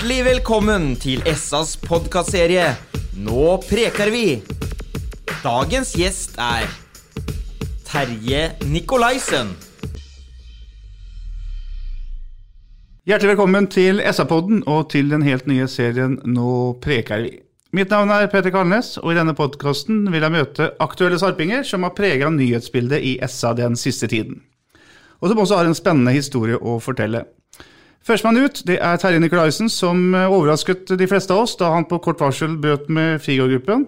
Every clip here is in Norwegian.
Hjertelig velkommen til Essas podkastserie Nå preker vi. Dagens gjest er Terje Nikolaisen. Hjertelig velkommen til SA-podden og til den helt nye serien Nå preker vi. Mitt navn er Peter Kalnes, og i denne podkasten vil jeg møte aktuelle sarpinger som har prega nyhetsbildet i SA den siste tiden, og som også har en spennende historie å fortelle. Førstemann ut det er Terje Nikolaisen, som overrasket de fleste av oss da han på kort varsel brøt med Frigård-gruppen,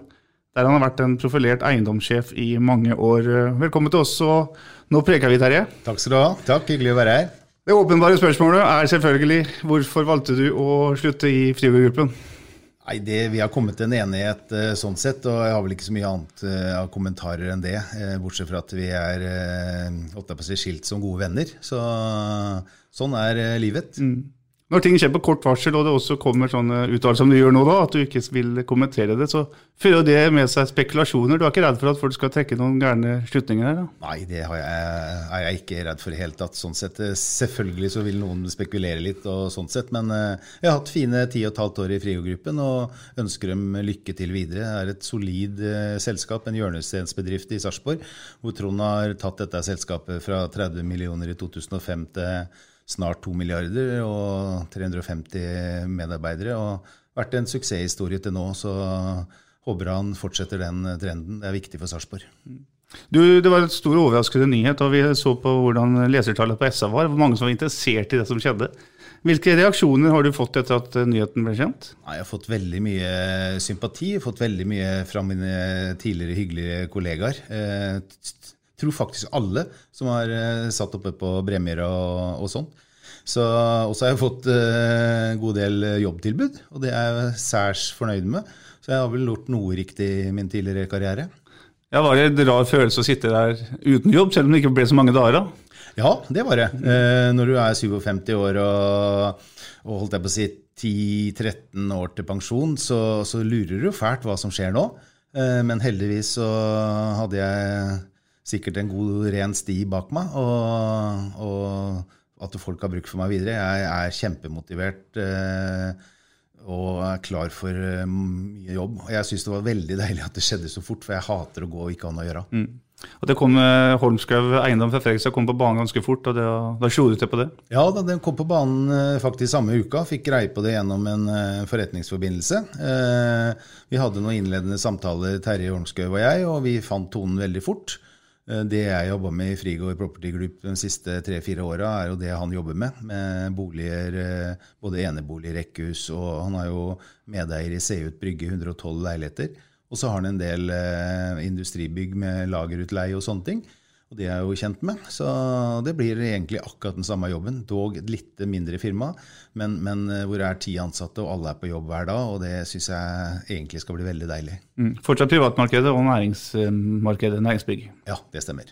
der han har vært en profilert eiendomssjef i mange år. Velkommen til oss, og nå preker vi, Terje. Takk skal du ha. Takk, Hyggelig å være her. Det åpenbare spørsmålet er selvfølgelig hvorfor valgte du å slutte i Frigård-gruppen? Nei, det, Vi har kommet til en enighet eh, sånn sett, og jeg har vel ikke så mye annet eh, av kommentarer enn det. eh, bortsett fra at vi er uh, skilt som gode venner. Så sånn er livet. Når ting skjer på kort varsel, og det også kommer sånne uttalelser som du gjør nå, da, at du ikke vil kommentere det, så fører det med seg spekulasjoner. Du er ikke redd for at folk skal trekke noen gærne slutninger her? da? Nei, det jeg, er jeg ikke redd for i det hele tatt. sånn sett. Eh, Selvfølgelig så vil noen spekulere litt, og sånn sett, men eh, jeg har hatt fine ti og et halvt år i Frigo-gruppen og ønsker dem lykke til videre. Det er et solid eh, selskap, en hjørnestensbedrift i Sarpsborg, hvor Trond har tatt dette selskapet fra 30 millioner i 2005 til snart 2 milliarder og 350 medarbeidere. og vært en suksesshistorie til nå, så håper han fortsetter den trenden. Det er viktig for Sarpsborg. Du, det var en stor overraskende nyhet, da vi så på hvordan lesertallet på SA var. Hvor mange som var interessert i det som skjedde. Hvilke reaksjoner har du fått etter at nyheten ble kjent? Nei, Jeg har fått veldig mye sympati, fått veldig mye fra mine tidligere hyggelige kollegaer. Eh, tror faktisk alle som har eh, satt oppe på Bremyra og, og sånn. Så, og så har jeg fått en en god del jobbtilbud, og det er jeg særs fornøyd med. Så jeg har vel gjort noe riktig i min tidligere karriere. Ja, Var det en rar følelse å sitte der uten jobb, selv om det ikke ble så mange dager? da? Ja, det var det. Uh, når du er 57 år og, og holdt jeg på å si 10-13 år til pensjon, så, så lurer du fælt hva som skjer nå. Uh, men heldigvis så hadde jeg sikkert en god, ren sti bak meg, og, og at folk har bruk for meg videre. Jeg er kjempemotivert eh, og er klar for eh, mye jobb. Og jeg syns det var veldig deilig at det skjedde så fort, for jeg hater å gå og ikke ha noe å gjøre. Og det kom eh, Holmskau eiendom fra Fredrikstad kom på banen ganske fort, og det, da slo du til på det? Ja, da den kom på banen eh, faktisk samme uka. Fikk greie på det gjennom en forretningsforbindelse. Eh, Vi hadde noen innledende samtaler, Terje Ormskau og jeg, og vi fant tonen veldig fort. Eh, Det jeg jobba med i Frigård Property Group de siste tre-fire åra, er jo det han jobber med. Med boliger, eh, både enebolig, rekkehus, og han er jo medeier i Seut Brygge, 112 leiligheter. Og så har han en del eh, industribygg med lagerutleie og sånne ting. Og det er jeg jo kjent med. Så det blir egentlig akkurat den samme jobben. Dog et litt mindre firma, men, men eh, hvor det er ti ansatte, og alle er på jobb hver dag. Og det syns jeg egentlig skal bli veldig deilig. Mm. Fortsatt privatmarkedet og næringsmarkedet, næringsbygg. Ja, det stemmer.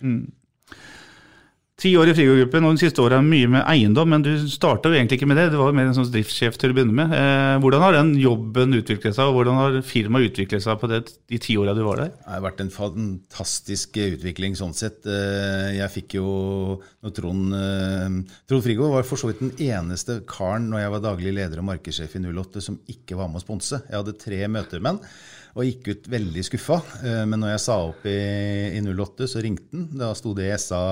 Ti år i Frigård-gruppen, og de siste åra mye med eiendom, men du starta jo egentlig ikke med det. Du var jo mer en sånn driftssjef til å begynne med. Eh, hvordan har den jobben utviklet seg, og hvordan har firmaet utviklet seg på det, de ti åra du var der? Det har vært en fantastisk utvikling sånn sett. Eh, Jeg fikk jo når Trond, eh, Trond Frigård var for så vidt den eneste karen når jeg var daglig leder og markedssjef i 08 som ikke var med å sponse. Jeg hadde tre møter og gikk ut veldig skuffa. Eh, Men når jeg sa opp i, i 08, så ringte han. Da sto det i SA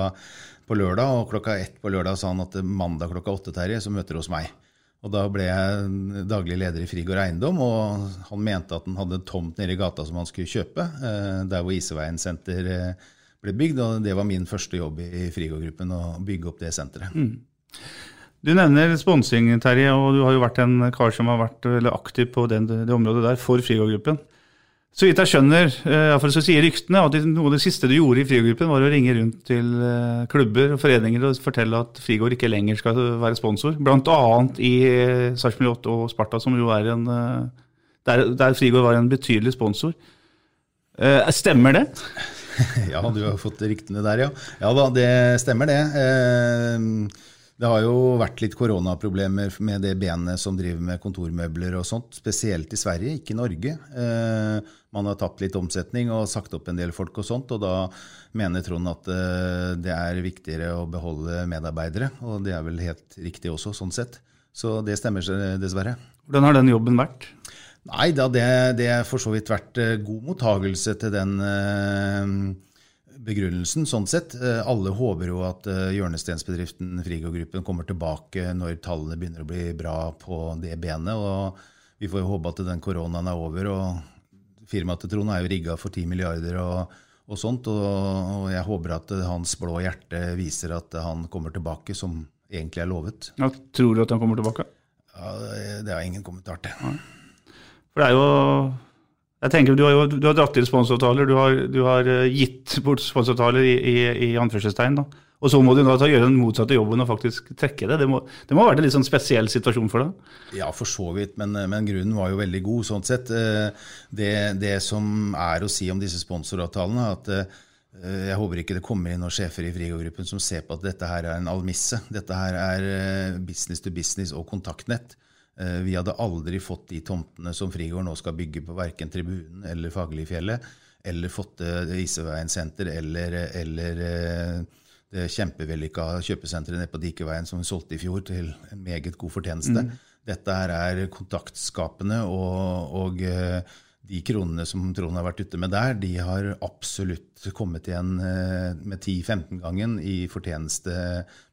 på lørdag, og klokka ett på lørdag sa han at mandag klokka åtte, Terje, så møter du hos meg. Og da ble jeg daglig leder i Frigård Eiendom, og han mente at han hadde tomt nede i gata som han skulle kjøpe, eh, der hvor Iseveien senter eh, ble bygd, og det var min første jobb i Frigård-gruppen, å bygge opp det senteret. Du nevner sponsing, Terje, og du har jo vært en kar som har vært veldig aktiv på den, det området der for Frigård-gruppen. Så vidt jeg skjønner, eh, for så sier ryktene, at noe av det siste du gjorde i Frigårdgruppen, var å ringe rundt til eh, klubber og foreninger og fortelle at Frigård ikke lenger skal være sponsor. Blant annet i eh, Sarpsborg 8 og Sparta, som jo er en der, der Frigård var en betydelig sponsor. Stemmer det? Ja, du har fått ryktene der, ja. Ja da, det stemmer det. Eh, Det har jo vært litt koronaproblemer med det benet som driver med kontormøbler og sånt, spesielt i Sverige, ikke i Norge. Eh, Man har tapt litt omsetning og sagt opp en del folk og sånt, og da mener Trond at eh, det er viktigere å beholde medarbeidere, og det er vel helt riktig også, sånn sett. Så det stemmer seg dessverre. Hvordan har den jobben vært? Nei da, det, det har for så vidt vært eh, god mottagelse til den eh, begrunnelsen, sånn sett. Eh, Alle håper jo at hjørnestensbedriften Frigo-gruppen kommer tilbake når tallene begynner å bli bra på det benet. og Vi får jo håpe at den koronaen er over. og Firmaet til Trond er jo rigga for 10 milliarder og, og sånt. Og, og jeg håper at eh, hans blå hjerte viser at han kommer tilbake, som egentlig er lovet. Ja, tror du at han kommer tilbake? Ja, det- det har ingen kommentar til. For det er jo jeg tenker Du har jo du har dratt inn sponsoravtaler, du har, du har eh, gitt bort sponsoravtaler i, i, i anførselstegn. da. Og så må du da gjøre den motsatte jobben og faktisk trekke det. Det må, det må ha vært en litt sånn spesiell situasjon for deg? Ja, for så vidt, men, men grunnen var jo veldig god sånn sett. Eh, Det, det som er å si om disse sponsoravtalene, at eh, jeg håper ikke det kommer inn noen sjefer i Frigårdgruppen som ser på at dette her er en almisse. Dette her er eh, business to business og kontaktnett. Eh, Vi hadde aldri fått de tomtene som Frigård nå skal bygge på verken Tribunen eller Fagerlifjellet, eller fått eh, Iseveien senter eller, eller eh, det kjempevellykka kjøpesenteret nede på Dikeveien som vi solgte i fjor til en meget god fortjeneste. Dette her er kontaktskapende, og, og de kronene som Trond har vært ute med der, de har absolutt kommet igjen med 10-15-gangen i fortjeneste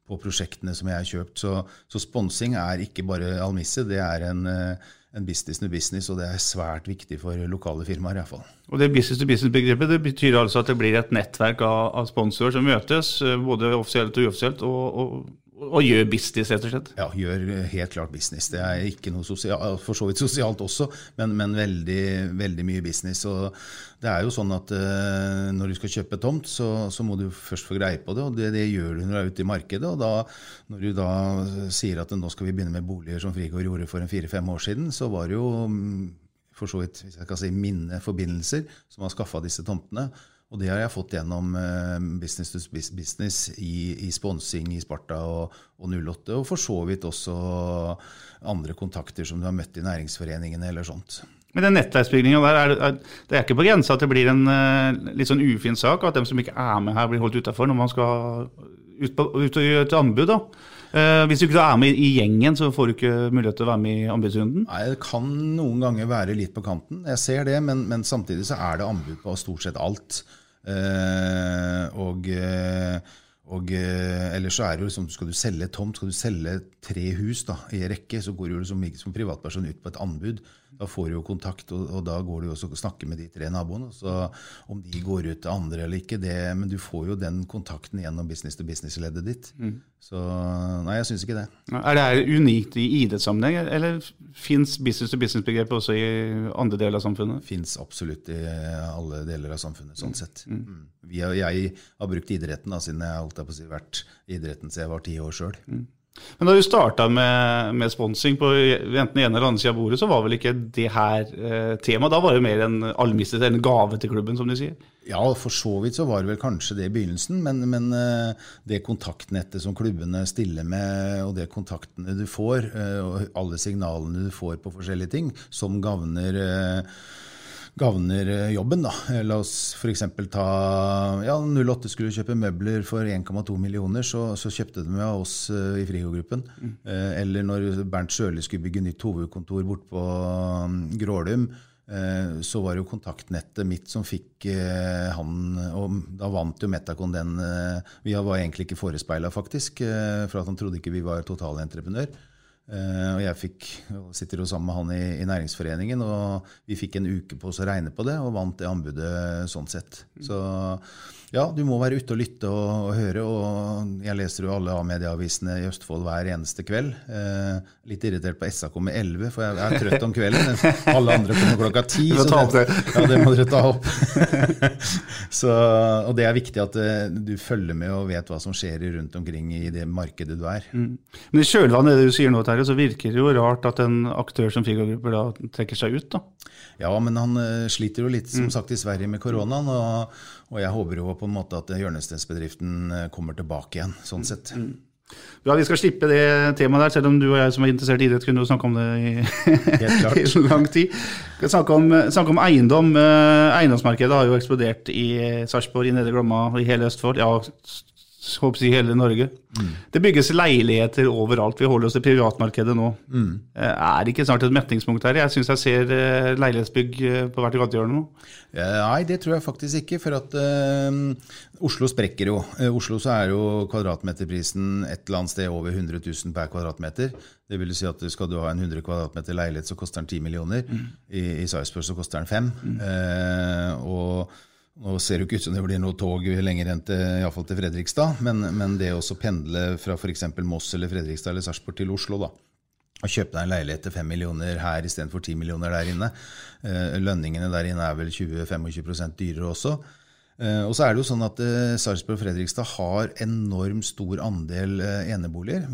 på prosjektene som jeg har kjøpt. Så, så sponsing er ikke bare almisse, det er en, eh, en business to business, og det er svært viktig for lokale firmaer iallfall. Og det business to business-begrepet det betyr altså at det blir et nettverk av, av sponsorer som møtes, eh, både offisielt og uoffisielt, og, og, og gjør business, rett og slett. Ja, gjør helt klart business. Det er ikke noe sosialt, for så vidt sosialt også, men, men veldig, veldig mye business. Og det er jo sånn at uh, når du skal kjøpe tomt, så, så må du først få greie på det, og det, det gjør du når du er ute i markedet. Og da, når du da sier at nå skal vi begynne med boliger som Frigård gjorde for en fire-fem år siden, så var det jo mm, for så vidt, hvis jeg kan si, minne forbindelser som har skaffa disse tomtene. Og det har jeg fått gjennom eh, business to business i, i sponsing i Sparta og, og 08, og for så vidt også andre kontakter som du har møtt i næringsforeningene eller sånt. Men den nettverksbygninga der, er, er, det er ikke på grensa at det blir en eh, litt sånn ufin sak, at dem som ikke er med her, blir holdt utafor når man skal ut, på, ut og gjøre et anbud. da. Eh, hvis du ikke er med i gjengen, så får du ikke mulighet til å være med i anbudsrunden. Nei, Det kan noen ganger være litt på kanten, jeg ser det, men, men samtidig så er det anbud på stort sett alt. Eh, og eh, og eh, ellers så er det jo liksom, Skal du selge tomt, skal du selge tre hus da, i rekke, så går du liksom som, privatperson ut på et anbud. Da får du jo kontakt, og, og da går du også og snakker med de tre naboene. Så om de går ut til andre eller ikke, det, men du får jo den kontakten gjennom business to business-leddet ditt. Så nei, jeg syns ikke det. Er det her unikt i idrettssammenheng, eller fins business to business-begrepet også i andre deler av samfunnet? Fins absolutt i alle deler av samfunnet, sånn sett. Mm. Vi har, jeg har brukt idretten da, siden jeg holdt jeg på å si, vært idretten siden jeg var ti år sjøl. Men da du starta med, med sponsing på enten ene eller andre sida av bordet, så var vel ikke det her eh, temaet? Da var det mer en allmisse, en gave til klubben, som de sier? Ja, for så vidt så var det vel kanskje det i begynnelsen, men, men eh, det kontaktnettet som klubbene stiller med, og det kontaktene du får, eh, og alle signalene du får på forskjellige ting, som gagner eh, gagner eh, jobben. da. Eh, La oss f.eks. ta ja, 08 skulle kjøpe møbler for 1,2 millioner, så, så kjøpte de av oss i Frigo-gruppen. Mm. eller når Bernt Sjøli skulle bygge nytt hovedkontor bort på um, Grålum, eh, så var det jo kontaktnettet mitt som fikk eh, han Og da vant jo Metacon den eh, Vi var egentlig ikke forespeila, faktisk, eh, for at han trodde ikke vi var totalentreprenør. Eh, og jeg fikk, sitter jo sammen med han i, i Næringsforeningen, og vi fikk en uke på oss å regne på det, og vant det anbudet sånn sett. Så ja, du må være ute og lytte og, og høre. og Jeg leser jo alle A-medieavisene i Østfold hver eneste kveld. Eh, litt irritert på SA kommer 11, for jeg er trøtt om kvelden. mens Alle andre kommer klokka 10. Så det. ja, det må dere ta opp. så, og det er viktig at eh, du følger med og vet hva som skjer rundt omkring i det markedet du er. Men i kjølvannet av det du sier nå, Terje, så virker det jo rart at en aktør som Figo Grupper da trekker seg ut. da. Ja, men han eh, sliter jo litt, som sagt, i Sverige med koronaen. Og, og jeg håper jo på en måte at hjørnesteinsbedriften eh, kommer tilbake igjen, sånn sett. Bra, Vi skal slippe det temaet der, selv om du og jeg som er interessert i idrett, kunne jo snakke om det i, i lang tid. Vi skal snakke om, snakke om eiendom. Eh, Eiendomsmarkedet har jo eksplodert i Sarpsborg, i Nedre Glomma, i hele Østfold. Ja, håper jeg hele Norge. Det bygges leiligheter overalt. Vi holder oss til privatmarkedet nå. Mm. Er det ikke snart et metningspunkt her? Jeg syns jeg ser eh, leilighetsbygg eh, på hvert gatehjørne nå. Eh, Nei, det tror jeg faktisk ikke. For at uh, Oslo sprekker jo. I Oslo så er jo kvadratmeterprisen et eller annet sted over 100 000 per kvadratmeter. Det vil si at skal du ha en 100 kvadratmeter leilighet, så koster den 10 millioner. I, i Sarpsborg så koster den 5. Eh, og nå ser det ikke ut som det blir noe tog lenger enn til, iallfall til Fredrikstad, men, men det å pendle fra f.eks. Moss eller Fredrikstad eller Sarpsborg til Oslo, da, og kjøpe deg en leilighet til 5 millioner her istedenfor 10 millioner der inne. Eh, lønningene der inne er vel 20-25 dyrere også. Eh, og så er det jo sånn at eh, Sarpsborg og Fredrikstad har enormt stor andel eneboliger.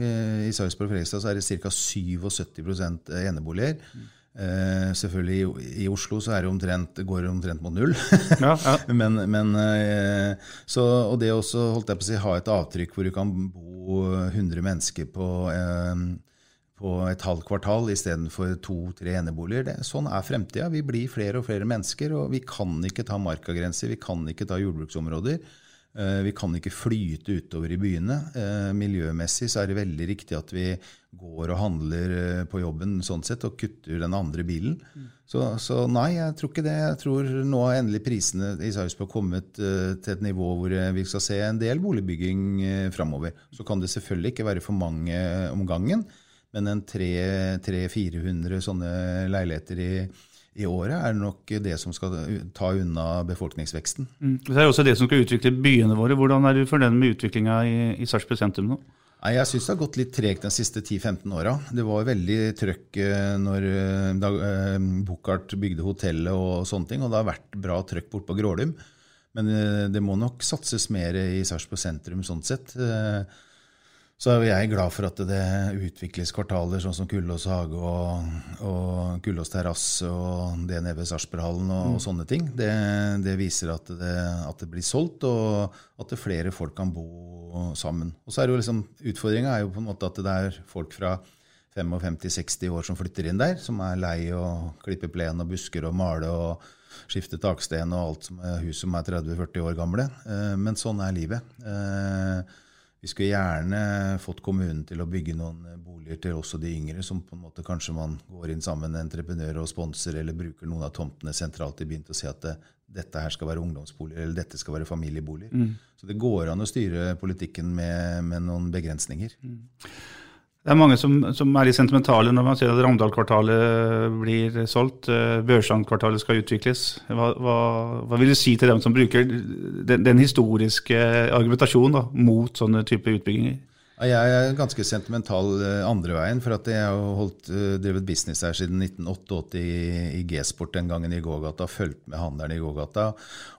I Sarpsborg og Fredrikstad så er det ca. 77% eneboliger. Eh, selvfølgelig i, i Oslo så er det omtrent, går det omtrent mot null. Ja, ja. men, men uh, så, Og det også holdt jeg på å si, ha et avtrykk hvor du kan bo 100 mennesker på, uh, på et halvt kvartal istedenfor to-tre eneboliger. Det, sånn er fremtida. Vi blir flere og flere mennesker, og vi kan ikke ta markagrenser, vi kan ikke ta jordbruksområder. Vi kan ikke flyte utover i byene. Miljømessig så er det veldig riktig at vi går og handler eh, på jobben sånn sett, og kutter den andre bilen. Så, så nei, jeg tror ikke det. Jeg tror nå har endelig prisene i Sarpsborg kommet uh, til et nivå hvor eh, vi skal se en del boligbygging uh, framover. Så kan det selvfølgelig ikke være for mange om gangen, men en 300-400 sånne leiligheter i, i året er nok det som skal ta unna befolkningsveksten. Mm. Det er også det som skal utvikle byene våre. Hvordan er du fornøyd med utviklinga i, i Sarpsborg sentrum nå? Nei, Jeg syns det har gått litt tregt de siste 10-15 åra. Det var veldig trøkk eh, når eh, da eh, Buchardt bygde hotellet og sånne ting, og det har vært bra trøkk bort på Grålum. Men det må nok satses mer i Sarpsborg sentrum sånn sett. Eh, Så er jeg glad for at det utvikles kvartaler sånn som Kullås hage og, og Kullås terrasse og det nede ved Sarpsborghallen og, og sånne ting. Det, det viser at det, at det blir solgt, og at det flere folk kan bo sammen. Og så er det jo liksom, Utfordringa er jo på en måte at det er folk fra 55-60 år som flytter inn der, som er lei å klippe plen og busker og male og skifte taksten og alt som er hus som er 30-40 år gamle. Eh, Men sånn er livet. Eh, Vi skulle gjerne fått kommunen til å bygge noen boliger til også de yngre, som på en måte kanskje man går inn sammen med entreprenør og sponser, eller bruker noen av tomtene sentralt i byen til å si at det, dette her skal være ungdomsboliger, eller dette skal være familieboliger. Så det går an å styre politikken med, med noen begrensninger. Det er mange som, som er litt sentimentale når man ser at Ramdal-kvartalet blir solgt. eh, Børsand-kvartalet skal utvikles. Hva, hva, hva vil du si til dem som bruker den, den historiske argumentasjonen da, mot sånne type utbygginger? Jeg er ganske sentimental eh, andre veien, for jeg har holdt, eh, drevet business her siden 1988 i, G-sport den gangen i gågata, fulgt med handelen i gågata.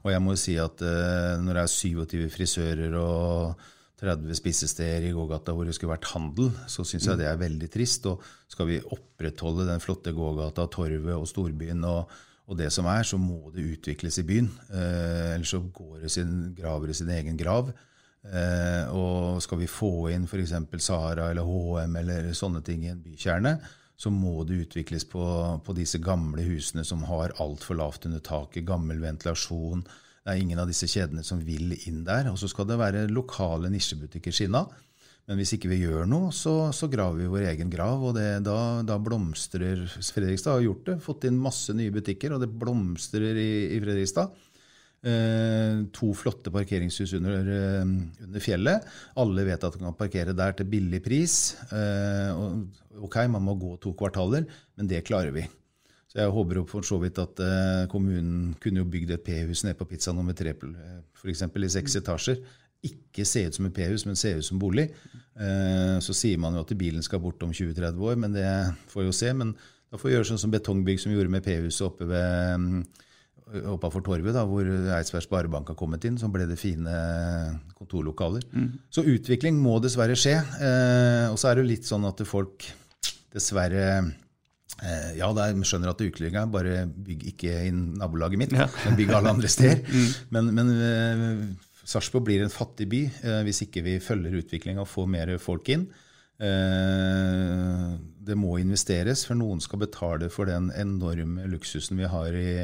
Og jeg må si at eh, når det er 27 frisører og 30 spisesteder i gågata hvor det skulle vært handel, så syns jeg det er veldig trist. Og skal vi opprettholde den flotte gågata, torvet og storbyen og, og det som er, så må det utvikles i byen. Eh, ellers så går det sin, graver det sin egen grav. Eh, og skal vi få inn f.eks. Sahara eller HM eller sånne ting i en bykjerne, så må det utvikles på, på disse gamle husene som har altfor lavt under taket, gammel ventilasjon. Det er ingen av disse kjedene som vil inn der. Og så skal det være lokale nisjebutikker skinna. Men hvis ikke vi gjør noe, så, så graver vi vår egen grav. Og det, da, da blomstrer Fredrikstad har gjort det. Fått inn masse nye butikker, og det blomstrer i, i Fredrikstad. Eh, to flotte parkeringshus under, eh, under fjellet. Alle vet at du kan parkere der til billig pris. Eh, og, ok, man må gå to kvartaler, men det klarer vi. Så jeg håper jo for så vidt at eh, kommunen kunne jo bygd et P-hus nede på pizza nummer tre, f.eks. i seks etasjer. Ikke se ut som et P-hus, men se ut som bolig. Eh, så sier man jo at bilen skal bort om 20-30 år, men det får vi jo se. Men da får vi gjøre sånn som Betongbygg som vi gjorde med P-huset oppe ved mm, oppafor torvet, da, hvor Eidsberg Sparebank har kommet inn, så ble det fine kontorlokaler. Så utvikling må dessverre skje. Eh, og så er det litt sånn at folk dessverre eh, ja, det er, vi skjønner at det er uteligga, Bare bygg ikke i nabolaget mitt, men bygg alle andre steder. Men, men eh, Sarpsborg blir en fattig by eh, hvis ikke vi følger utviklinga og får mer folk inn. Eh, det må investeres, for noen skal betale for den enorme luksusen vi har i,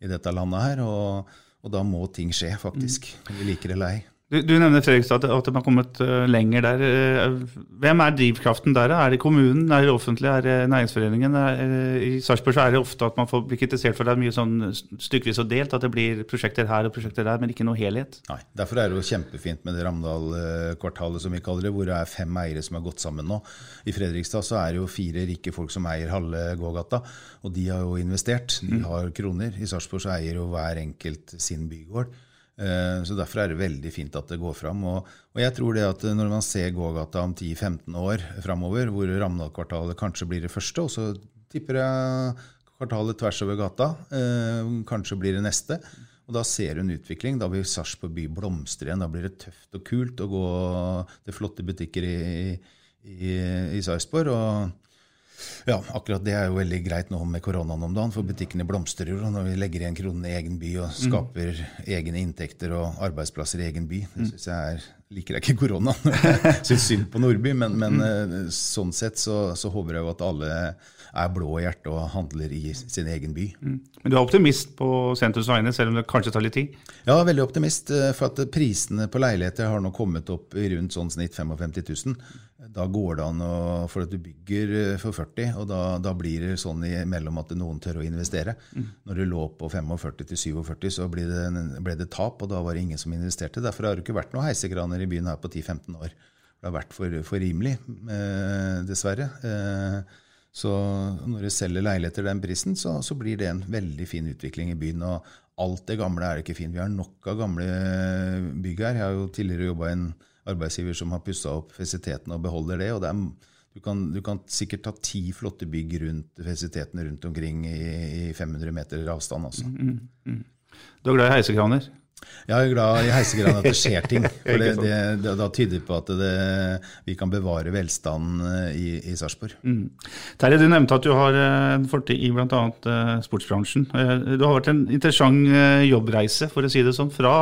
i dette landet her. Og, og, da må ting skje, faktisk. Vi liker det eller ei. Du, du, nevner Fredrikstad, at de har kommet uh, lenger der. Uh, hvem er drivkraften der? Er det kommunen? Er det offentlig? Er det næringsforeningen? Er, uh, I Sarpsborg er det ofte at man får bli kritisert for det er mye sånn stykkevis og delt, at det blir prosjekter her og prosjekter der, men ikke noe helhet. Nei, Derfor er det jo kjempefint med det Ramdal-kvartalet, som vi kaller det, hvor det er fem eiere som har gått sammen nå. I Fredrikstad så er det jo fire rike folk som eier halve gågata, og de har jo investert. De har kroner. I Sarpsborg eier jo hver enkelt sin bygård. Eh, så Derfor er det veldig fint at det går fram. Og, og jeg tror det at når man ser gågata om 10-15 år framover, hvor Ramdal-kvartalet kanskje blir det første, og så tipper jeg kvartalet tvers over gata eh, kanskje blir det neste. Og Da ser du en utvikling. Da vil Sarpsborg by blomstre igjen. Da blir det tøft og kult å gå til flotte butikker i, i, i Sarpsborg. Og ja, akkurat det er jo veldig greit nå med koronaen om dagen, for butikkene blomstrer jo når vi legger igjen kronene i egen by og skaper mm. egne inntekter og arbeidsplasser i egen by. Det synes jeg er, liker jeg ikke korona. Syns synd på Nordby, men, men mm. sånn sett så, så, håper jeg jo at alle er blå i hjertet og handler i sin egen by. Mm. Men du er optimist på sentrums vegne, selv om det kanskje tar litt tid? Ja, veldig optimist. Eh, for at prisene på leiligheter har nå kommet opp i rundt sånn snitt 55 000. Da går det an å, for at du bygger eh, for 40, og da, da blir det sånn imellom at noen tør å investere. Mm. Når du lå på 45 til 47, så ble det, ble det, tap, og da var det ingen som investerte. Derfor har det ikke vært noen heisekraner i byen her på 10-15 år. Det har vært for, for rimelig, eh, dessverre. Eh, så når du selger leiligheter den prisen, så, så, blir det en veldig fin utvikling i byen. Og alt det gamle er ikke fint. Vi har nok av gamle bygg her. Jeg har jo tidligere jobba i en arbeidsgiver som har pussa opp fesiteten og beholder det. og det er, du, kan, du, kan, sikkert ta ti flotte bygg rundt fesiteten rundt omkring i, i 500 meter avstand. Altså. Mm, mm. Du er glad i heisekraner? Jeg er glad i heisekraner at det skjer ting. for det, det, det, Da tyder det på at det, vi kan bevare velstanden eh, i, i Sarpsborg. Mm. Terje, du nevnte at du har eh, en fortid i bl.a. Uh, sportsbransjen. Du har vært en interessant jobbreise, for å si det sånn, fra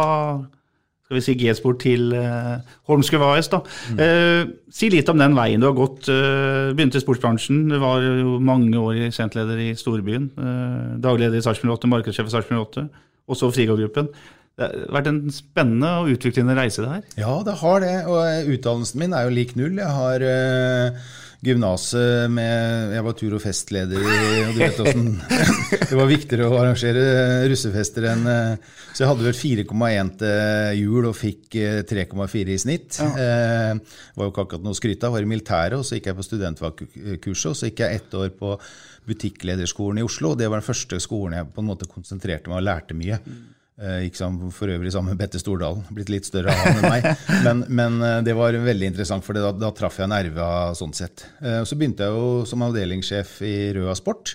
skal vi si G-sport til uh, Holmskøv AS. da. Mm. Uh, si litt om den veien du har gått. Uh, begynte i sportsbransjen. Du var jo mange år i sentleder i storbyen. Uh, dagleder i Sarpsborg 8, markedssjef i Sarpsborg 8, og så Frigård-gruppen. Det har vært en spennende og utviklende reise, det her? Ja, det har det. Og utdannelsen min er jo lik null. Jeg har uh, gymnaset med Jeg var tur- og festleder i og du vet hvordan, Det var viktigere å arrangere russefester enn uh, Så jeg hadde vel 4,1 til jul og fikk 3,4 uh, i snitt. Ja. Eh, var jo ikke akkurat noe å skryte av. Var i militæret, og så gikk jeg på studentfagkurset. Og så gikk jeg ett år på butikklederskolen i Oslo. og Det var den første skolen jeg på en måte konsentrerte meg og lærte mye. Mm. Eh, gikk sammen for øvrig sammen med Bette Stordalen. Blitt litt større av han enn meg. Men, men, eh, det var veldig interessant, for da, da traff jeg nerva sånn sett. Eh, så begynte jeg jo som avdelingssjef i Røa Sport.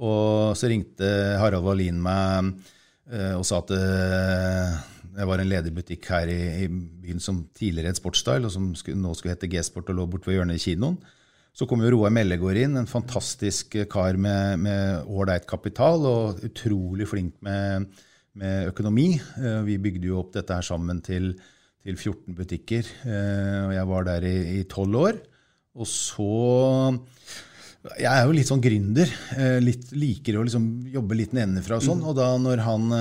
Og så ringte Harald Wallin meg og sa at jeg var en ledig butikk her i, byen som tidligere het Sportstyle, og som nå skulle hete G-sport og lå borte ved hjørnet i kinoen. Så kom jo Roar Mellegård inn, en fantastisk kar med ålreit kapital og utrolig flink med med økonomi. Eh, vi bygde jo opp dette her sammen til, til 14 butikker. Eh, og jeg var der i tolv år. Og så Jeg er jo litt sånn gründer. Eh, litt, liker å liksom jobbe litt nedenfra og sånn. Mm. Og da når han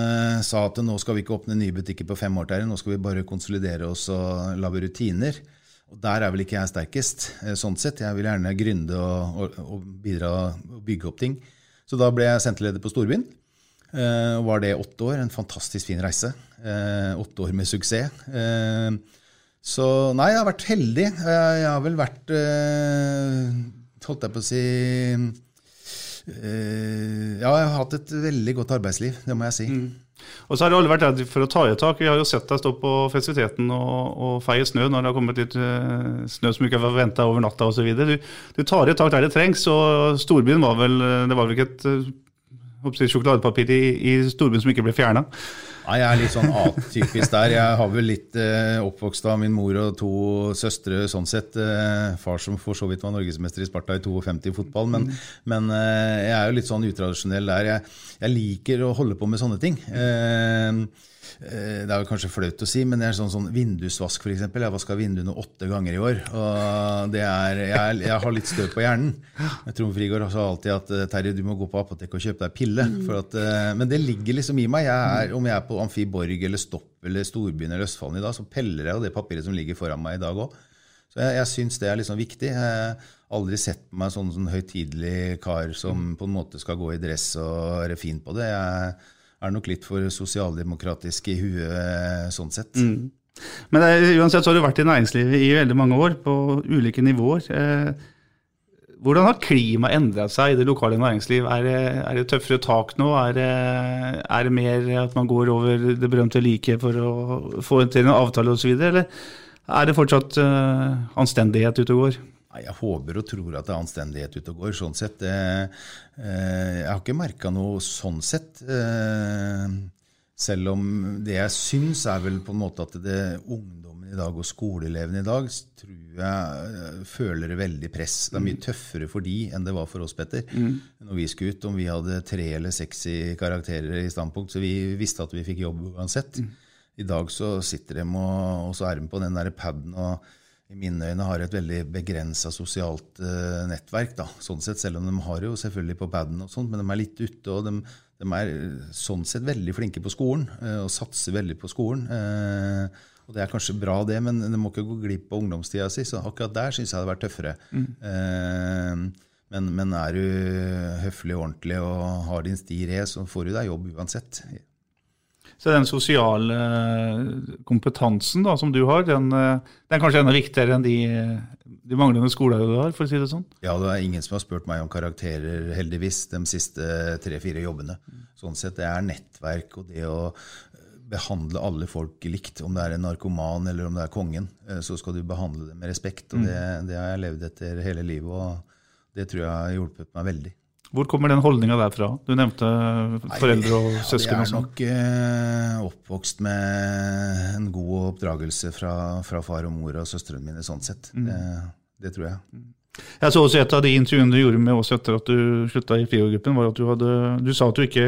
sa at nå skal vi ikke åpne nye butikker på fem år, der, nå skal vi bare konsolidere oss og lage rutiner. Og der er vel ikke jeg sterkest, sånn sett. Jeg vil gjerne gründe og, og, og bidra og bygge opp ting. Så da ble jeg senterleder på Storbyen. Uh, var det åtte år. En fantastisk fin reise. Uh, åtte år med suksess. Uh, så nei, jeg har vært heldig. jeg har vel vært holdt jeg på å si Ja, jeg har hatt et veldig godt arbeidsliv, det må jeg si. Og så har du aldri vært redd for å ta i et tak. Vi har jo sett deg stå på festiviteten og, og feie snø når det har kommet litt snø som ikke var venta over natta osv. Du, du tar i et tak der det trengs, og storbyen var vel Det var vel ikke et jeg, sjokoladepapir i, i storbyen som ikke ble fjerna? Nei, Jeg er litt sånn atypisk der. Jeg har vel litt eh, oppvokst av min mor og to søstre sånn sett. Eh, far som for så vidt var norgesmester i Sparta i 52 i fotball. Men, men eh, jeg er jo litt sånn utradisjonell der. Jeg, jeg liker å holde på med sånne ting. Eh, det er jo kanskje flaut å si, men det er sånn, sånn vindusvask f.eks. Jeg vaska vinduene åtte ganger i år. og det er, jeg, jeg har litt støv på hjernen. Trond Frigård sa alltid at eh, Terje, du må gå på apoteket og kjøpe deg pille. For at, eh, men det ligger liksom i meg. Jeg er, om jeg er på Amfiborg eller Stopp eller Storbyen eller Østfolden i dag, så peller jeg jo det papiret som ligger foran meg i dag òg. Så jeg, jeg syns det er liksom viktig. Jeg har aldri sett på meg sånn, sånn høytidelig kar som på en måte skal gå i dress og være fin på det. Jeg er nok litt for sosialdemokratisk i huet sånn sett. Men det, er- uansett så har du vært i næringslivet i veldig mange år, på ulike nivåer. Eh, hvordan har klimaet endret seg i det lokale næringsliv? Er det, er det tøffere tak nå? Er det, er det mer at man går over det berømte liket for å få til en avtale osv., eller er det fortsatt uh, anstendighet ute og går? Jeg håper og tror at det er anstendighet ute og går. sånn sett. Eh, eh, jeg har ikke merka noe sånn sett. Eh, selv om det jeg syns, er vel på en måte at det ungdommen i dag og skoleelevene i dag tror jeg føler veldig press. Det er mye tøffere for de enn det var for oss, Petter. Når vi skulle ut, om vi hadde tre eller seks i karakterer i standpunkt, så vi visste at vi fikk jobb uansett. I dag så sitter de og, og så er de på den der paden og i mine øyne har et veldig begrensa sosialt uh, nettverk. da, sånn sett, Selv om de har jo selvfølgelig på paden, og sånt, men de er litt ute. og de, de er eh, sånn sett veldig flinke på skolen uh, og satser veldig på skolen. Uh, og Det er kanskje bra, det, men de må ikke gå glipp av ungdomstida si. så Akkurat der syns jeg det hadde vært tøffere. Eh, men, men er du høflig og ordentlig og har din sti i re, så får du deg jobb uansett. Så den sosiale eh, kompetansen da, som du har, den, eh, den er kanskje enda viktigere enn de, de manglende skoleårene du har, for å si det sånn? Ja, det er ingen som har spurt meg om karakterer, heldigvis, de siste tre-fire jobbene. Sånn sett, det er nettverk og det å behandle alle folk likt. Om det er en narkoman eller om det er kongen, eh, så skal du behandle dem med respekt. og det, det har jeg levd etter hele livet, og det tror jeg har hjulpet meg veldig. Hvor kommer den holdninga der fra? Du nevnte foreldre og Ja, søsken Ja, Jeg er sånn. nok eh, oppvokst med en god oppdragelse fra, fra far og mor og søstrene mine, sånn sett. Mm. Det, det tror jeg. Jeg så også et av de intervjuene du gjorde med oss etter at du slutta i FIO-gruppen, var at du, hadde, du sa at du ikke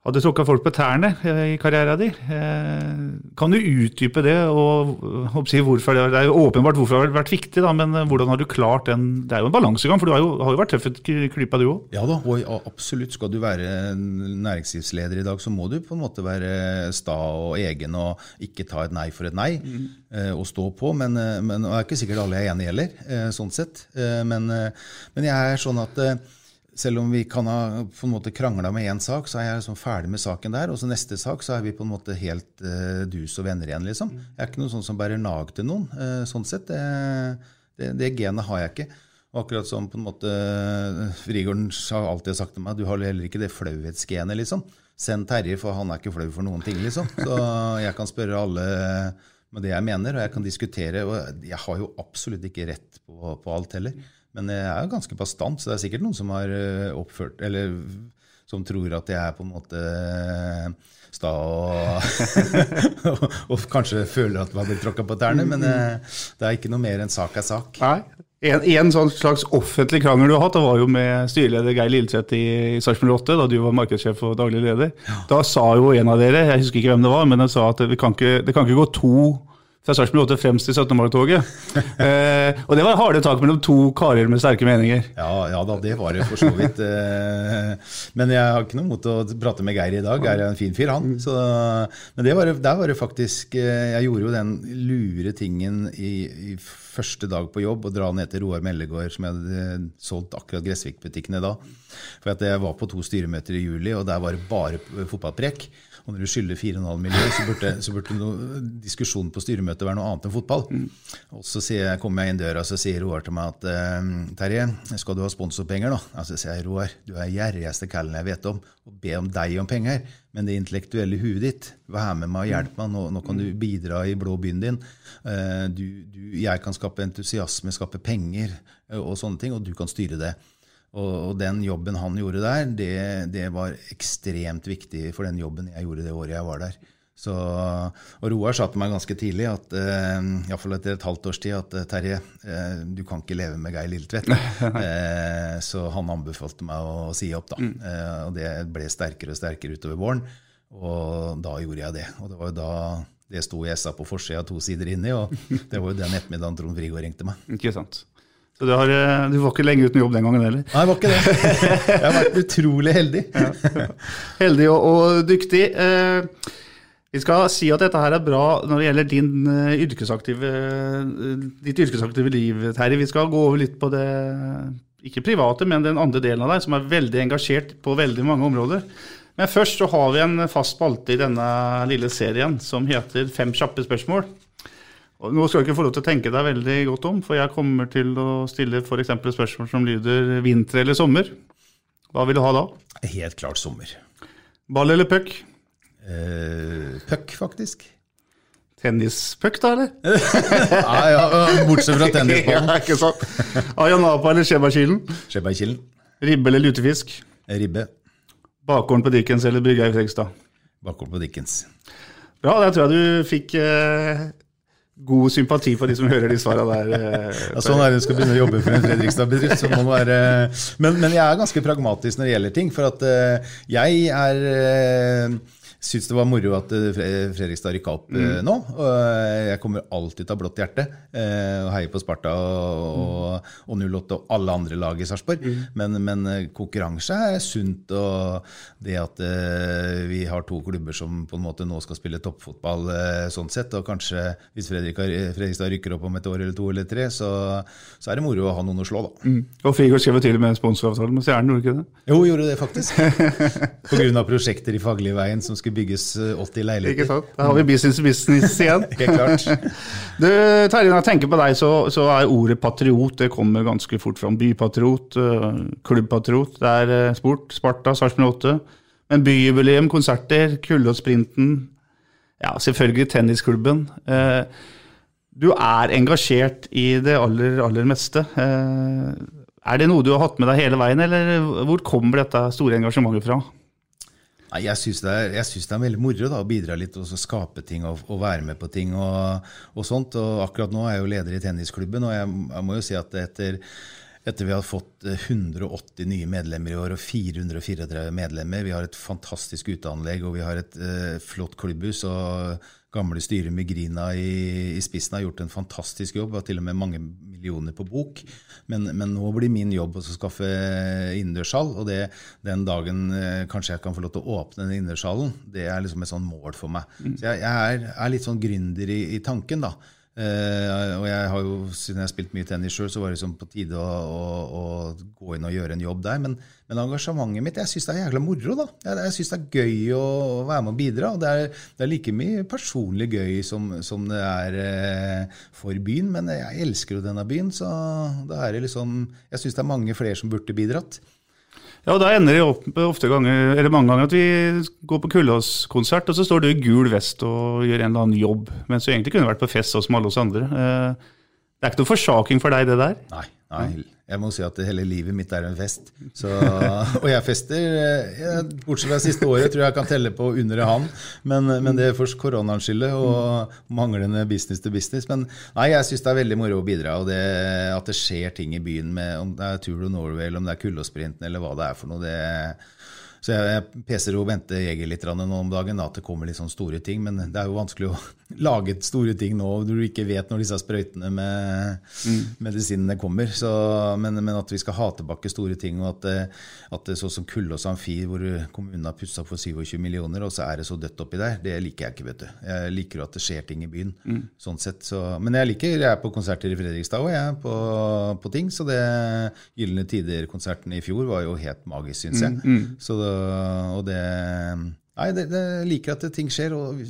hadde tråkka folk på tærne eh, i karrieren din. Eh, Kan du utdype det, og si hvorfor det, det er jo åpenbart hvorfor det har vært viktig, da, men eh, hvordan har du klart den Det er jo en balansegang, for du har jo, har jo vært tøff i klypa, du òg. Ja da, og absolutt. Skal du være næringslivsleder i dag, så må du på en måte være sta og egen og ikke ta et nei for et nei. mm. Og stå på. Men, men og det er ikke sikkert alle er enige heller, sånn sett. Men, men jeg er sånn at selv om vi kan ha på en måte krangla med én sak, så er jeg liksom ferdig med saken der. Og så neste sak så er vi på en måte helt uh, dus og venner igjen, liksom. Jeg er ikke noen sånn som bærer nag til noen. Uh, sånn sett. Det, det, det genet har jeg ikke. Og akkurat som på en måte Frigården har alltid sagt til meg, du har heller ikke det flauhetsgenet, liksom. Send Terje, for han er ikke flau for noen ting, liksom. Så jeg kan spørre alle med det jeg mener, og jeg kan diskutere. Og jeg har jo absolutt ikke rett på, på alt heller. Men jeg er jo ganske bastant, så det er sikkert noen som har eh, oppført Eller som tror at jeg er på en måte sta og, og kanskje føler at vi blir tråkka på tærne. Men eh, det er ikke noe mer enn sak er sak. Nei. En, en sånn slags offentlig krangel du har hatt, det var jo med styreleder Geir Lilseth i, i Sarpsborg 8, da du var markedssjef og daglig leder. Da sa jo en av dere, jeg husker ikke hvem det var, men han sa at det kan ikke, det kan ikke gå to fra Sarpsborg 8 fremst i 17. mai-toget. eh, og det var harde tak mellom to karer med sterke meninger. Ja, ja da, det var det for så vidt. eh, Men jeg har ikke noe mot å prate med Geir i dag. Geir er en fin fyr, han. Så, men det var, der var det faktisk eh, Jeg gjorde jo den lure tingen i, i første dag på jobb å dra ned til Roar Mellegård, som jeg hadde solgt akkurat Gressvik-butikkene da. For jeg var på to styremøter i juli, og der var det bare fotballprek. Og når du skylder 4,5 millioner, så burde, så burde noe, diskusjonen på styremøtet være noe annet enn fotball. Og så sier jeg, kommer jeg inn døra, så sier Roar til meg at eh, Terje, skal du ha sponsorpenger, da? Altså, sier jeg, Roar, du er gjerrigste kallen jeg vet om, og be om deg om penger. Men det intellektuelle huet ditt, vær med meg og hjelp meg. Nå, nå kan du bidra i blå byen din. Eh, du, du, jeg kan skape entusiasme, skape penger eh, og sånne ting, og du kan styre det. Og, og den jobben han gjorde der, det, det var ekstremt viktig for den jobben jeg gjorde det året jeg var der. Så, og Roar sa til meg ganske tidlig, at, uh, iallfall etter et halvt års tid, at uh, Terje, uh, du kan ikke leve med Geir Lilletvedt. uh, så han anbefalte meg å si opp, da. og det ble sterkere og sterkere utover våren. Og da gjorde jeg det. Og det var jo da det sto i SA på forsida to sider inni, og det var jo den ettermiddagen Trond Frigård ringte meg. Ikke sant. Så du, har, du, var ikke lenge uten jobb den gangen heller? Nei, jeg var ikke det. Jeg har vært utrolig heldig. Ja. Heldig og, og dyktig. Eh, vi skal si at dette her er bra når det gjelder din, uh, yrkesaktive, uh, ditt yrkesaktive liv, Terje. Vi skal gå over litt på det, ikke private, men den andre delen av deg, som er veldig engasjert på veldig mange områder. Men først så har vi en fast spalte i denne lille serien som heter Fem kjappe spørsmål. Og nå skal du ikke få lov til å tenke deg veldig godt om, for jeg kommer til å stille f.eks. spørsmål som lyder vinter eller sommer. Hva vil du ha da? Helt klart sommer. Ball eller puck? Eh, puck, faktisk. Tennispuck, da, eller? Nei, ja, bortsett fra tennisballen. ja, ikke sant. Ayanapa eller Skjebergkilen? Skjebergkilen. Ribbe eller lutefisk? Ribbe. Bakgården på Dickens eller brygga i Frekstad? Bakgården på Dickens. Bra, der tror jeg du fikk eh, god sympati for de som hører de svarene der. Eh, ja, sånn er det du skal begynne å jobbe for en Fredrikstad-bedrift. Men, men, jeg er ganske pragmatisk når det gjelder ting. For at uh, jeg er uh, syns det var moro at Fredrikstad rykka opp mm. nå. Jeg kommer alltid til å ha blått hjerte og heier på Sparta og, og 08 og alle andre lag i Sarpsborg. Mm. Men, men, konkurranse er sunt, og det at vi har to klubber som på en måte nå skal spille toppfotball sånn sett, og kanskje hvis Fredrikstad rykker opp om et år eller to eller tre, så, så er det moro å ha noen å slå, da. Mm. Og Frigård skrev til med sponsoravtale med Stjernen, gjorde ikke det? Jo, gjorde det faktisk. Pga. prosjekter i Fagligveien som skulle bygges 80 leiligheter. Ikke sant? Da har vi business business igjen. Helt klart. Du, Terje, når jeg tenker på deg, så, så, er ordet patriot det kommer ganske fort fram. Bypatriot, klubbpatriot. Det er sport, Sparta, Sarpsborg 8. Men byjubileum, konserter, Kullåssprinten. Ja, selvfølgelig tennisklubben. Du er engasjert i det aller, aller meste. Er det noe du har hatt med deg hele veien, eller hvor kommer dette store engasjementet fra? Nei, Jeg syns det, det, er veldig moro da, å bidra litt og skape ting og, og, være med på ting. Og, og, sånt. Og Akkurat nå er jeg jo leder i tennisklubben, og jeg, jeg må jo si at etter, etter vi har fått 180 nye medlemmer i år og 434 medlemmer Vi har et fantastisk uteanlegg og vi har et uh, flott klubbhus. og gamle styret med Grina i, i, spissen har gjort en fantastisk jobb. Har til og med mange millioner på bok. Men, men nå blir min jobb å skaffe innendørshall. Og det, den dagen eh, kanskje jeg kan få lov til å åpne den innendørshallen, det er liksom et sånn mål for meg. Mm. Så jeg, jeg er, er, litt sånn gründer i, i tanken, da. Uh, og jeg har jo, Siden jeg har spilt mye tennis sjøl, så var det liksom på tide å, å, å, gå inn og gjøre en jobb der. Men, men engasjementet mitt Jeg syns det er jækla moro. da. Jeg, jeg syns det er gøy å, å, være med og bidra. og Det er, det er like mye personlig gøy som, som det er uh, for byen. Men jeg elsker jo denne byen, så da er det liksom Jeg syns det er mange flere som burde bidratt. Ja, og Da ender det opp ofte ganger, eller mange ganger at vi går på Kullås-konsert, og så står du i gul vest og gjør en eller annen jobb, mens du egentlig kunne vært på fest som alle oss andre. Eh, det er ikke noe forsaking for deg, det der? Nei. Nei, jeg må si at hele livet mitt er en fest. Så, og jeg fester jeg, Bortsett fra siste året tror jeg jeg kan telle på under en hånd. Men, men, det er først koronaens skyld og manglende business to business. Men nei, jeg syns det er veldig moro å bidra. Og det, at det skjer ting i byen, med, om det er Tour of Norway eller om det er Kullåsprinten eller hva det er for noe. det så jeg, jeg peser og venter Jeger litt nå om dagen, da, at det kommer litt sånne store ting. Men det er jo vanskelig å lage store ting nå når du ikke vet når disse sprøytene med mm. medisinene kommer. Så, men, men, at vi skal ha tilbake store ting, og at, at det sånn som Kullås Amfi, hvor kommunen har pussa for 27 millioner, og så er det så dødt oppi der, det liker jeg ikke. vet du. Jeg liker jo at det skjer ting i byen. Mm. sånn sett. Så, men jeg liker jeg er på konserter i Fredrikstad og jeg på, på ting. Så det Gylne Tider-konserten i fjor var jo helt magisk, syns jeg. Mm, mm. Så det og det Nei, det, det liker at ting skjer. og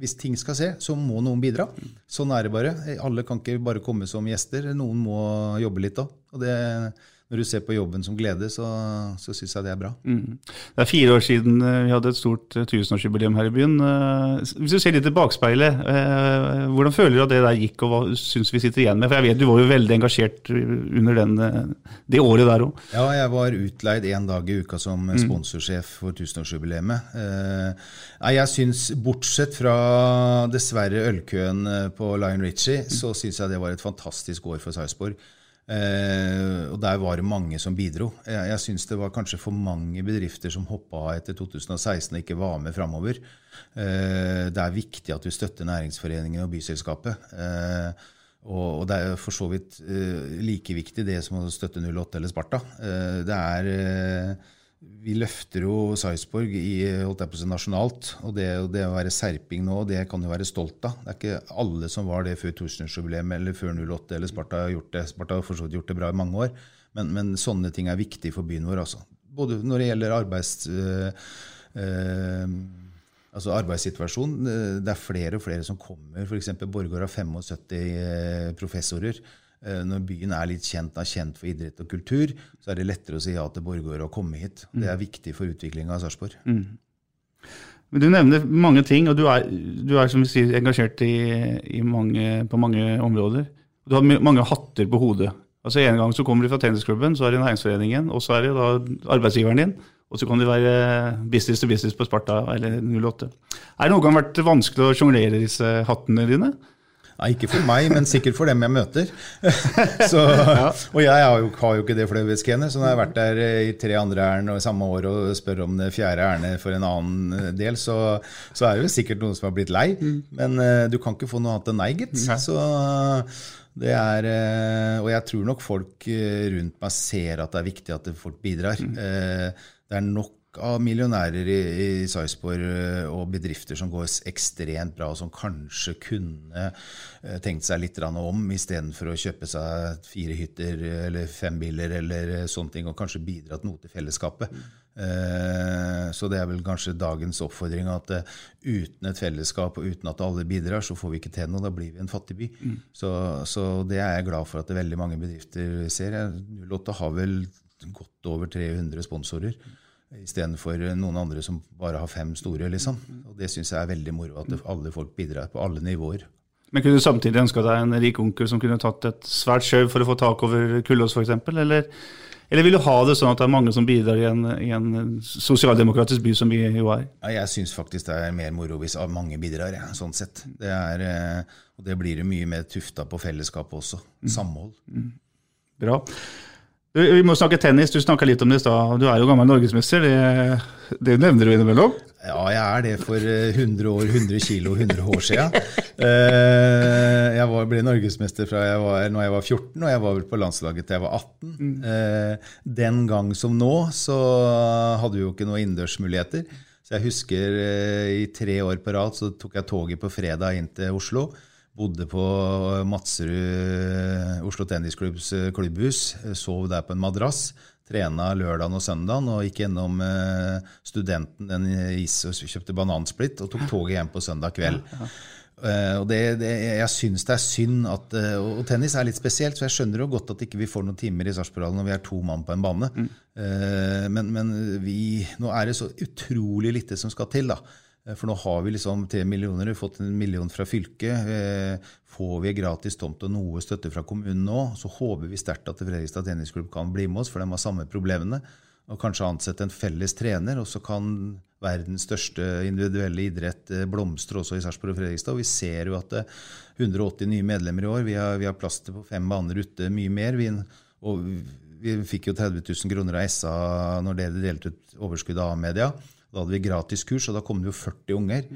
hvis ting skal se, så må noen bidra. Sånn er det bare. Alle kan ikke bare komme som gjester. Noen må jobbe litt òg. Og det, når du ser på jobben som glede, så, så syns jeg det er bra. Det er fire år siden eh, vi hadde et stort eh, tusenårsjubileum her i byen. Eh, Hvis du ser litt i bakspeilet, hvordan føler du at det der gikk, og hva syns vi sitter igjen med? For jeg vet du var jo veldig engasjert under den, det året der òg. Ja, jeg var utleid én dag i uka som sponsorsjef for tusenårsjubileet. Nei, jeg syns, bortsett fra dessverre ølkøen på Lion Ritchie, så syns jeg det var et fantastisk år for Sarpsborg. Eh, og der var det mange som bidro. Jeg, jeg syns det var kanskje for mange bedrifter som hoppa av etter 2016 og ikke var med framover. Eh, det er viktig at du støtter næringsforeningen og byselskapet. Eh, og, og det er for så vidt eh, like viktig det som å støtte 08 eller Sparta. Eh, det er eh, Vi løfter jo Sarpsborg nasjonalt. Og det, det å være serping nå, det kan du være stolt av. Det er ikke alle som var det før tusenårsjubileet eller før 08 eller Sparta har gjort det. Sparta har for så vidt gjort det bra i mange år. Men, men sånne ting er viktig for byen vår. Også. Både når det gjelder arbeids... Øh, øh, Altså arbeidssituasjon, eh, Det er flere og flere som kommer. F.eks. Borregaard har 75 eh, professorer. Eh, Når byen er litt kjent, er kjent for idrett og kultur, så er det lettere å si ja til Borregaard og komme hit. Det er viktig for utviklinga av Sarpsborg. Mm. Du nevner mange ting, og du er, du er som vi sier, engasjert i, i mange, på mange områder. Du har mange hatter på hodet. Altså En gang så kommer du fra tennisklubben, så er det næringsforeningen, og så er det da arbeidsgiveren din. Og så kan det være business to business på Sparta eller 08. Er det noen gang vært vanskelig å sjonglere disse hattene dine? Nei, ikke for meg, men sikkert for dem jeg møter. så, og jeg har jo, har jo ikke det fløyelsgenet, så når jeg har vært der i tre andre ærend og samme år og spør om det fjerde ærendet for en annen del, så, så er det jo sikkert noen som har blitt lei. Men uh, du kan ikke få noe annet enn nei, gitt. Så det er eh, Og jeg tror nok folk eh, rundt meg ser at det er viktig at folk bidrar. Eh, Det er nok av millionærer i, i Sarpsborg eh, og bedrifter som går ekstremt bra, og som kanskje kunne eh, tenkt seg litt om istedenfor å kjøpe seg fire hytter eller fem biler eller eh, sånne ting, og kanskje bidratt noe til fellesskapet. Eh, Så det er vel kanskje dagens oppfordring at eh, uten et fellesskap og uten at alle bidrar, så får vi ikke til noe. Da blir vi en fattig by. Så, så det er jeg glad for at det veldig mange bedrifter ser. Lotte 08 har vel godt over 300 sponsorer. Istedenfor noen andre som bare har fem store. liksom. Og Det syns jeg er veldig moro, at alle folk bidrar på alle nivåer. Men kunne du samtidig ønska deg en rik onkel som kunne tatt et svært skjøv for å få tak over Kullås f.eks.? Eller, eller vil du ha det sånn at det er mange som bidrar i en, i en sosialdemokratisk by som vi jo er? Ja, jeg syns faktisk det er mer moro hvis mange bidrar, ja, sånn sett. Det er, eh, og det blir det mye mer tufta på fellesskapet også. Samhold. Bra. Vi må snakke tennis. Du snakka litt om det i stad. Du er jo gammel norgesmester. Det, det nevner du innimellom. Ja, jeg er det for eh, 100 år, 100 kilo, 100 år siden. Eh, Jeg var, ble norgesmester fra jeg var, når jeg var 14, og jeg var vel på landslaget til jeg var 18. Eh, Den gang som nå så hadde vi jo ikke noen innendørsmuligheter. Så jeg husker eh, i tre år på rad så tok jeg toget på fredag inn til Oslo. Bodde på Madserud Oslo Tennisklubbs eh, klubbhus. eh, Sov der på en madrass. Trena lørdagen og søndagen og gikk gjennom eh, studenten en is og kjøpte banansplitt og tok toget hjem på søndag kveld. Eh, og det, det, jeg syns det er synd at eh, Og tennis er litt spesielt, så jeg skjønner jo godt at ikke vi får noen timer i Sarpsborg når vi er to mann på en bane. Eh, men men vi, nå er det så utrolig lite som skal til, da. Eh, For nå har vi liksom tre millioner, vi har fått en million fra fylket. Eh, Får vi gratis tomt og noe støtte fra kommunen nå, så håper vi sterkt at Fredrikstad tennisklubb kan bli med oss, for de har samme problemene. Og kanskje ansette en felles trener, og så kan verdens største individuelle idrett eh, blomstre også i Sarpsborg og Fredrikstad. Og vi ser jo at det er 180 nye medlemmer i år. Vi har, vi har plass til på fem baner ute, mye mer. Vi, og vi fikk jo 30 000 kroner av SA når dere delte ut overskuddet av media. Da hadde vi gratis kurs, og da kom det jo 40 unger.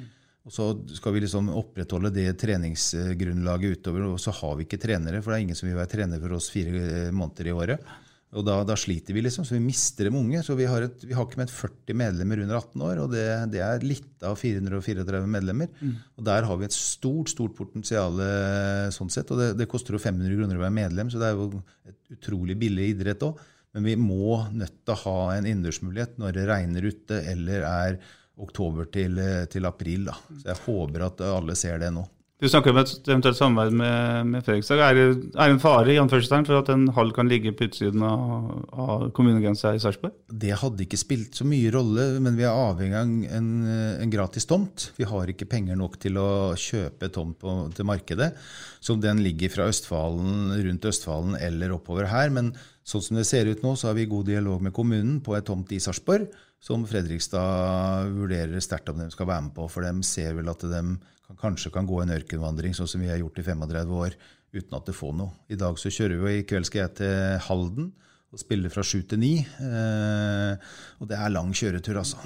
Og så skal vi liksom opprettholde det treningsgrunnlaget utover, og så har vi ikke trenere, for det er ingen som vil være trener for oss fire eh, måneder i året. Og da, da sliter vi, liksom, så vi mister dem unge. Så vi har, et, vi har ikke med 40 medlemmer under 18 år, og det, det er litt av 434 medlemmer. Og der har vi et stort stort potensial eh, sånn sett. Og det, det koster jo 500 kroner å være medlem, så det er jo et utrolig billig idrett òg. Men vi må nødt til å ha en innendørsmulighet når det regner ute eller er oktober til, eh, til april. Da. Så jeg håper at alle ser det nå. Du snakker om et eventuelt samarbeid med, med Fredrikstad. Er det, en fare i anførselstegn for at en hall kan ligge på utsiden av, av kommunegrensa i Sarpsborg? Det hadde ikke spilt så mye rolle, men vi er avhengig av en, en gratis tomt. Vi har ikke penger nok til å kjøpe tomt på, til markedet. Så den ligger fra Østfalen, rundt Østfalen eller oppover her. Men sånn som det ser ut nå, så har vi god dialog med kommunen på et tomt i Sarpsborg, som Fredrikstad vurderer sterkt om de skal være med på. For de ser vel at de kanskje kan gå en ørkenvandring, sånn som vi har gjort i 35 år, uten at det får noe. I dag så kjører vi, og i kveld skal jeg til Halden og spiller fra sju til ni. Eh, og det er lang kjøretur, altså.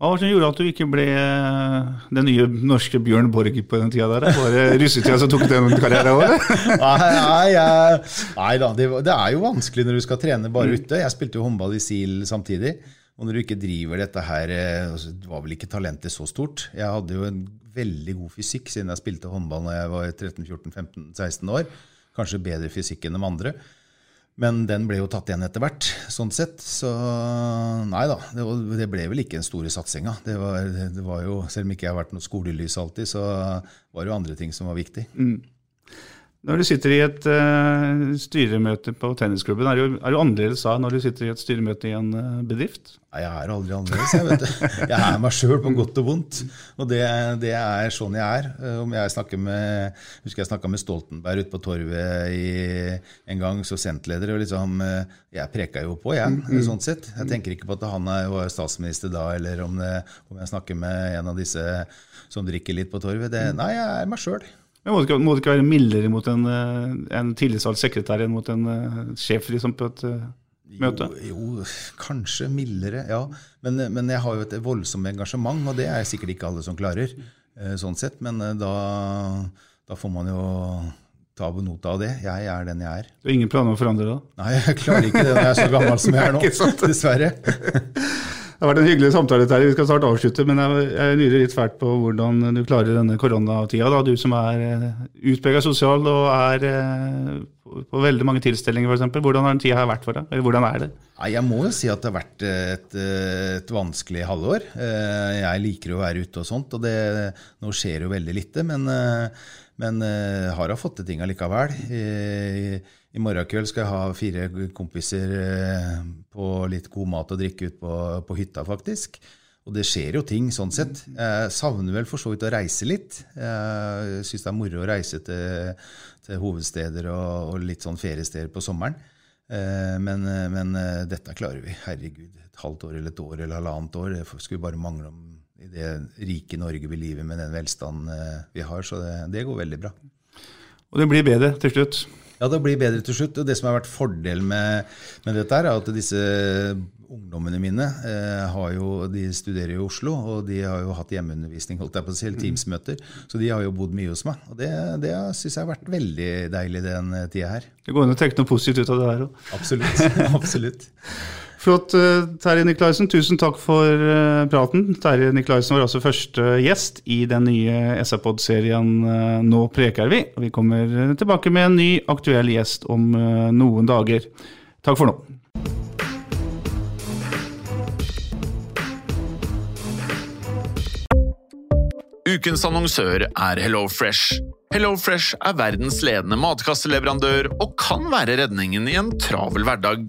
Hva var det som gjorde at du ikke ble eh, den nye norske Bjørn Borg på den tida der? Var det russetida som tok den karrieren over? nei, nei, nei da, det, det, er jo vanskelig når du skal trene bare ute. Jeg spilte jo håndball i SIL samtidig. Og når du ikke driver dette her eh, altså, Det var vel ikke talentet så stort. Jeg hadde jo en veldig god fysikk siden jeg spilte håndball når jeg var 13-14-15-16 år. Kanskje bedre fysikk enn de andre. Men den ble jo tatt igjen etter hvert, sånn sett. Så nei da, det, ble vel ikke den store satsinga. Det var, det var selv om ikke jeg har vært noe skolelys alltid, så var det jo andre ting som var viktig. Mm. Når du sitter i et uh, styremøte på tennisklubben, er du, er du annerledes da når du sitter i et styremøte i en uh, bedrift? Nei, jeg er aldri annerledes. Jeg, vet du. jeg er meg sjøl på godt og vondt. Og det, det, er sånn jeg er. Eh, om jeg snakker med, husker jeg snakka med Stoltenberg ute på Torvet i, en gang som sentleder. og liksom, Jeg preka jo på, jeg, mm, mm. sånn sett. Jeg tenker ikke på at han var statsminister da, eller om, det, om jeg snakker med en av disse som drikker litt på Torvet. Det, nei, jeg er meg sjøl. Men må det, ikke, må det ikke være mildere mot en, eh, en tillitsvalgt sekretær enn mot en uh, sjef liksom, på et uh, møte? Jo, jo, kanskje mildere, ja. Men, men, jeg har jo et voldsomt engasjement, og det er sikkert ikke alle som klarer. Sånn sett, Men da, da, får man jo ta nota av det. Jeg er den jeg er. Du har ingen planer om å forandre det? Nei, jeg klarer ikke det når jeg er så gammel som jeg er nå. Dessverre. Det har vært en hyggelig samtale. Terje. Vi skal snart avslutte, men jeg, jeg lurer litt fælt på hvordan du klarer denne koronatida. Du som er eh, utprega sosial og er eh, på veldig mange tilstelninger f.eks. Hvordan har den tida vært for deg? Eller hvordan er det? Jeg må jo si at det har vært et, et vanskelig halvår. Eh, jeg liker å være ute og sånt, og det, nå skjer jo veldig lite. Men, men har fått til ting allikevel. I morgen kveld skal jeg ha fire kompiser eh, på litt god mat og drikke ut på, på hytta, faktisk. Og det skjer jo ting sånn sett. Jeg savner vel for så vidt å reise litt. Jeg syns det er moro å reise til, til hovedsteder og, og, litt sånn feriesteder på sommeren. Eh, men, men, eh, dette klarer vi. Herregud. Et halvt år eller et år eller halvannet år. Det skulle bare mangle om i det rike Norge vi lever med den velstanden vi har. Så det, det går veldig bra. Og det blir bedre til slutt? Ja, det blir bedre til slutt. Og det som har vært fordelen med, med dette, er at disse ungdommene mine eh, jo, de studerer i Oslo, og de har jo hatt hjemmeundervisning, holdt jeg på å si, teamsmøter. Så de har jo bodd mye hos meg. Og det, det syns jeg har vært veldig deilig den tida her. Det går an å trekke noe positivt ut av det her òg. Absolutt. Absolutt. Flott, eh, Terje Niklaisen. Tusen takk for eh, praten. Terje Niklaisen var altså første gjest i den nye SR-pod-serien eh, Nå preker vi. Vi kommer tilbake med en ny aktuell gjest om noen dager. Takk for nå. Ukens annonsør er HelloFresh. HelloFresh er verdens ledende matkasseleverandør og kan være redningen i en travel hverdag.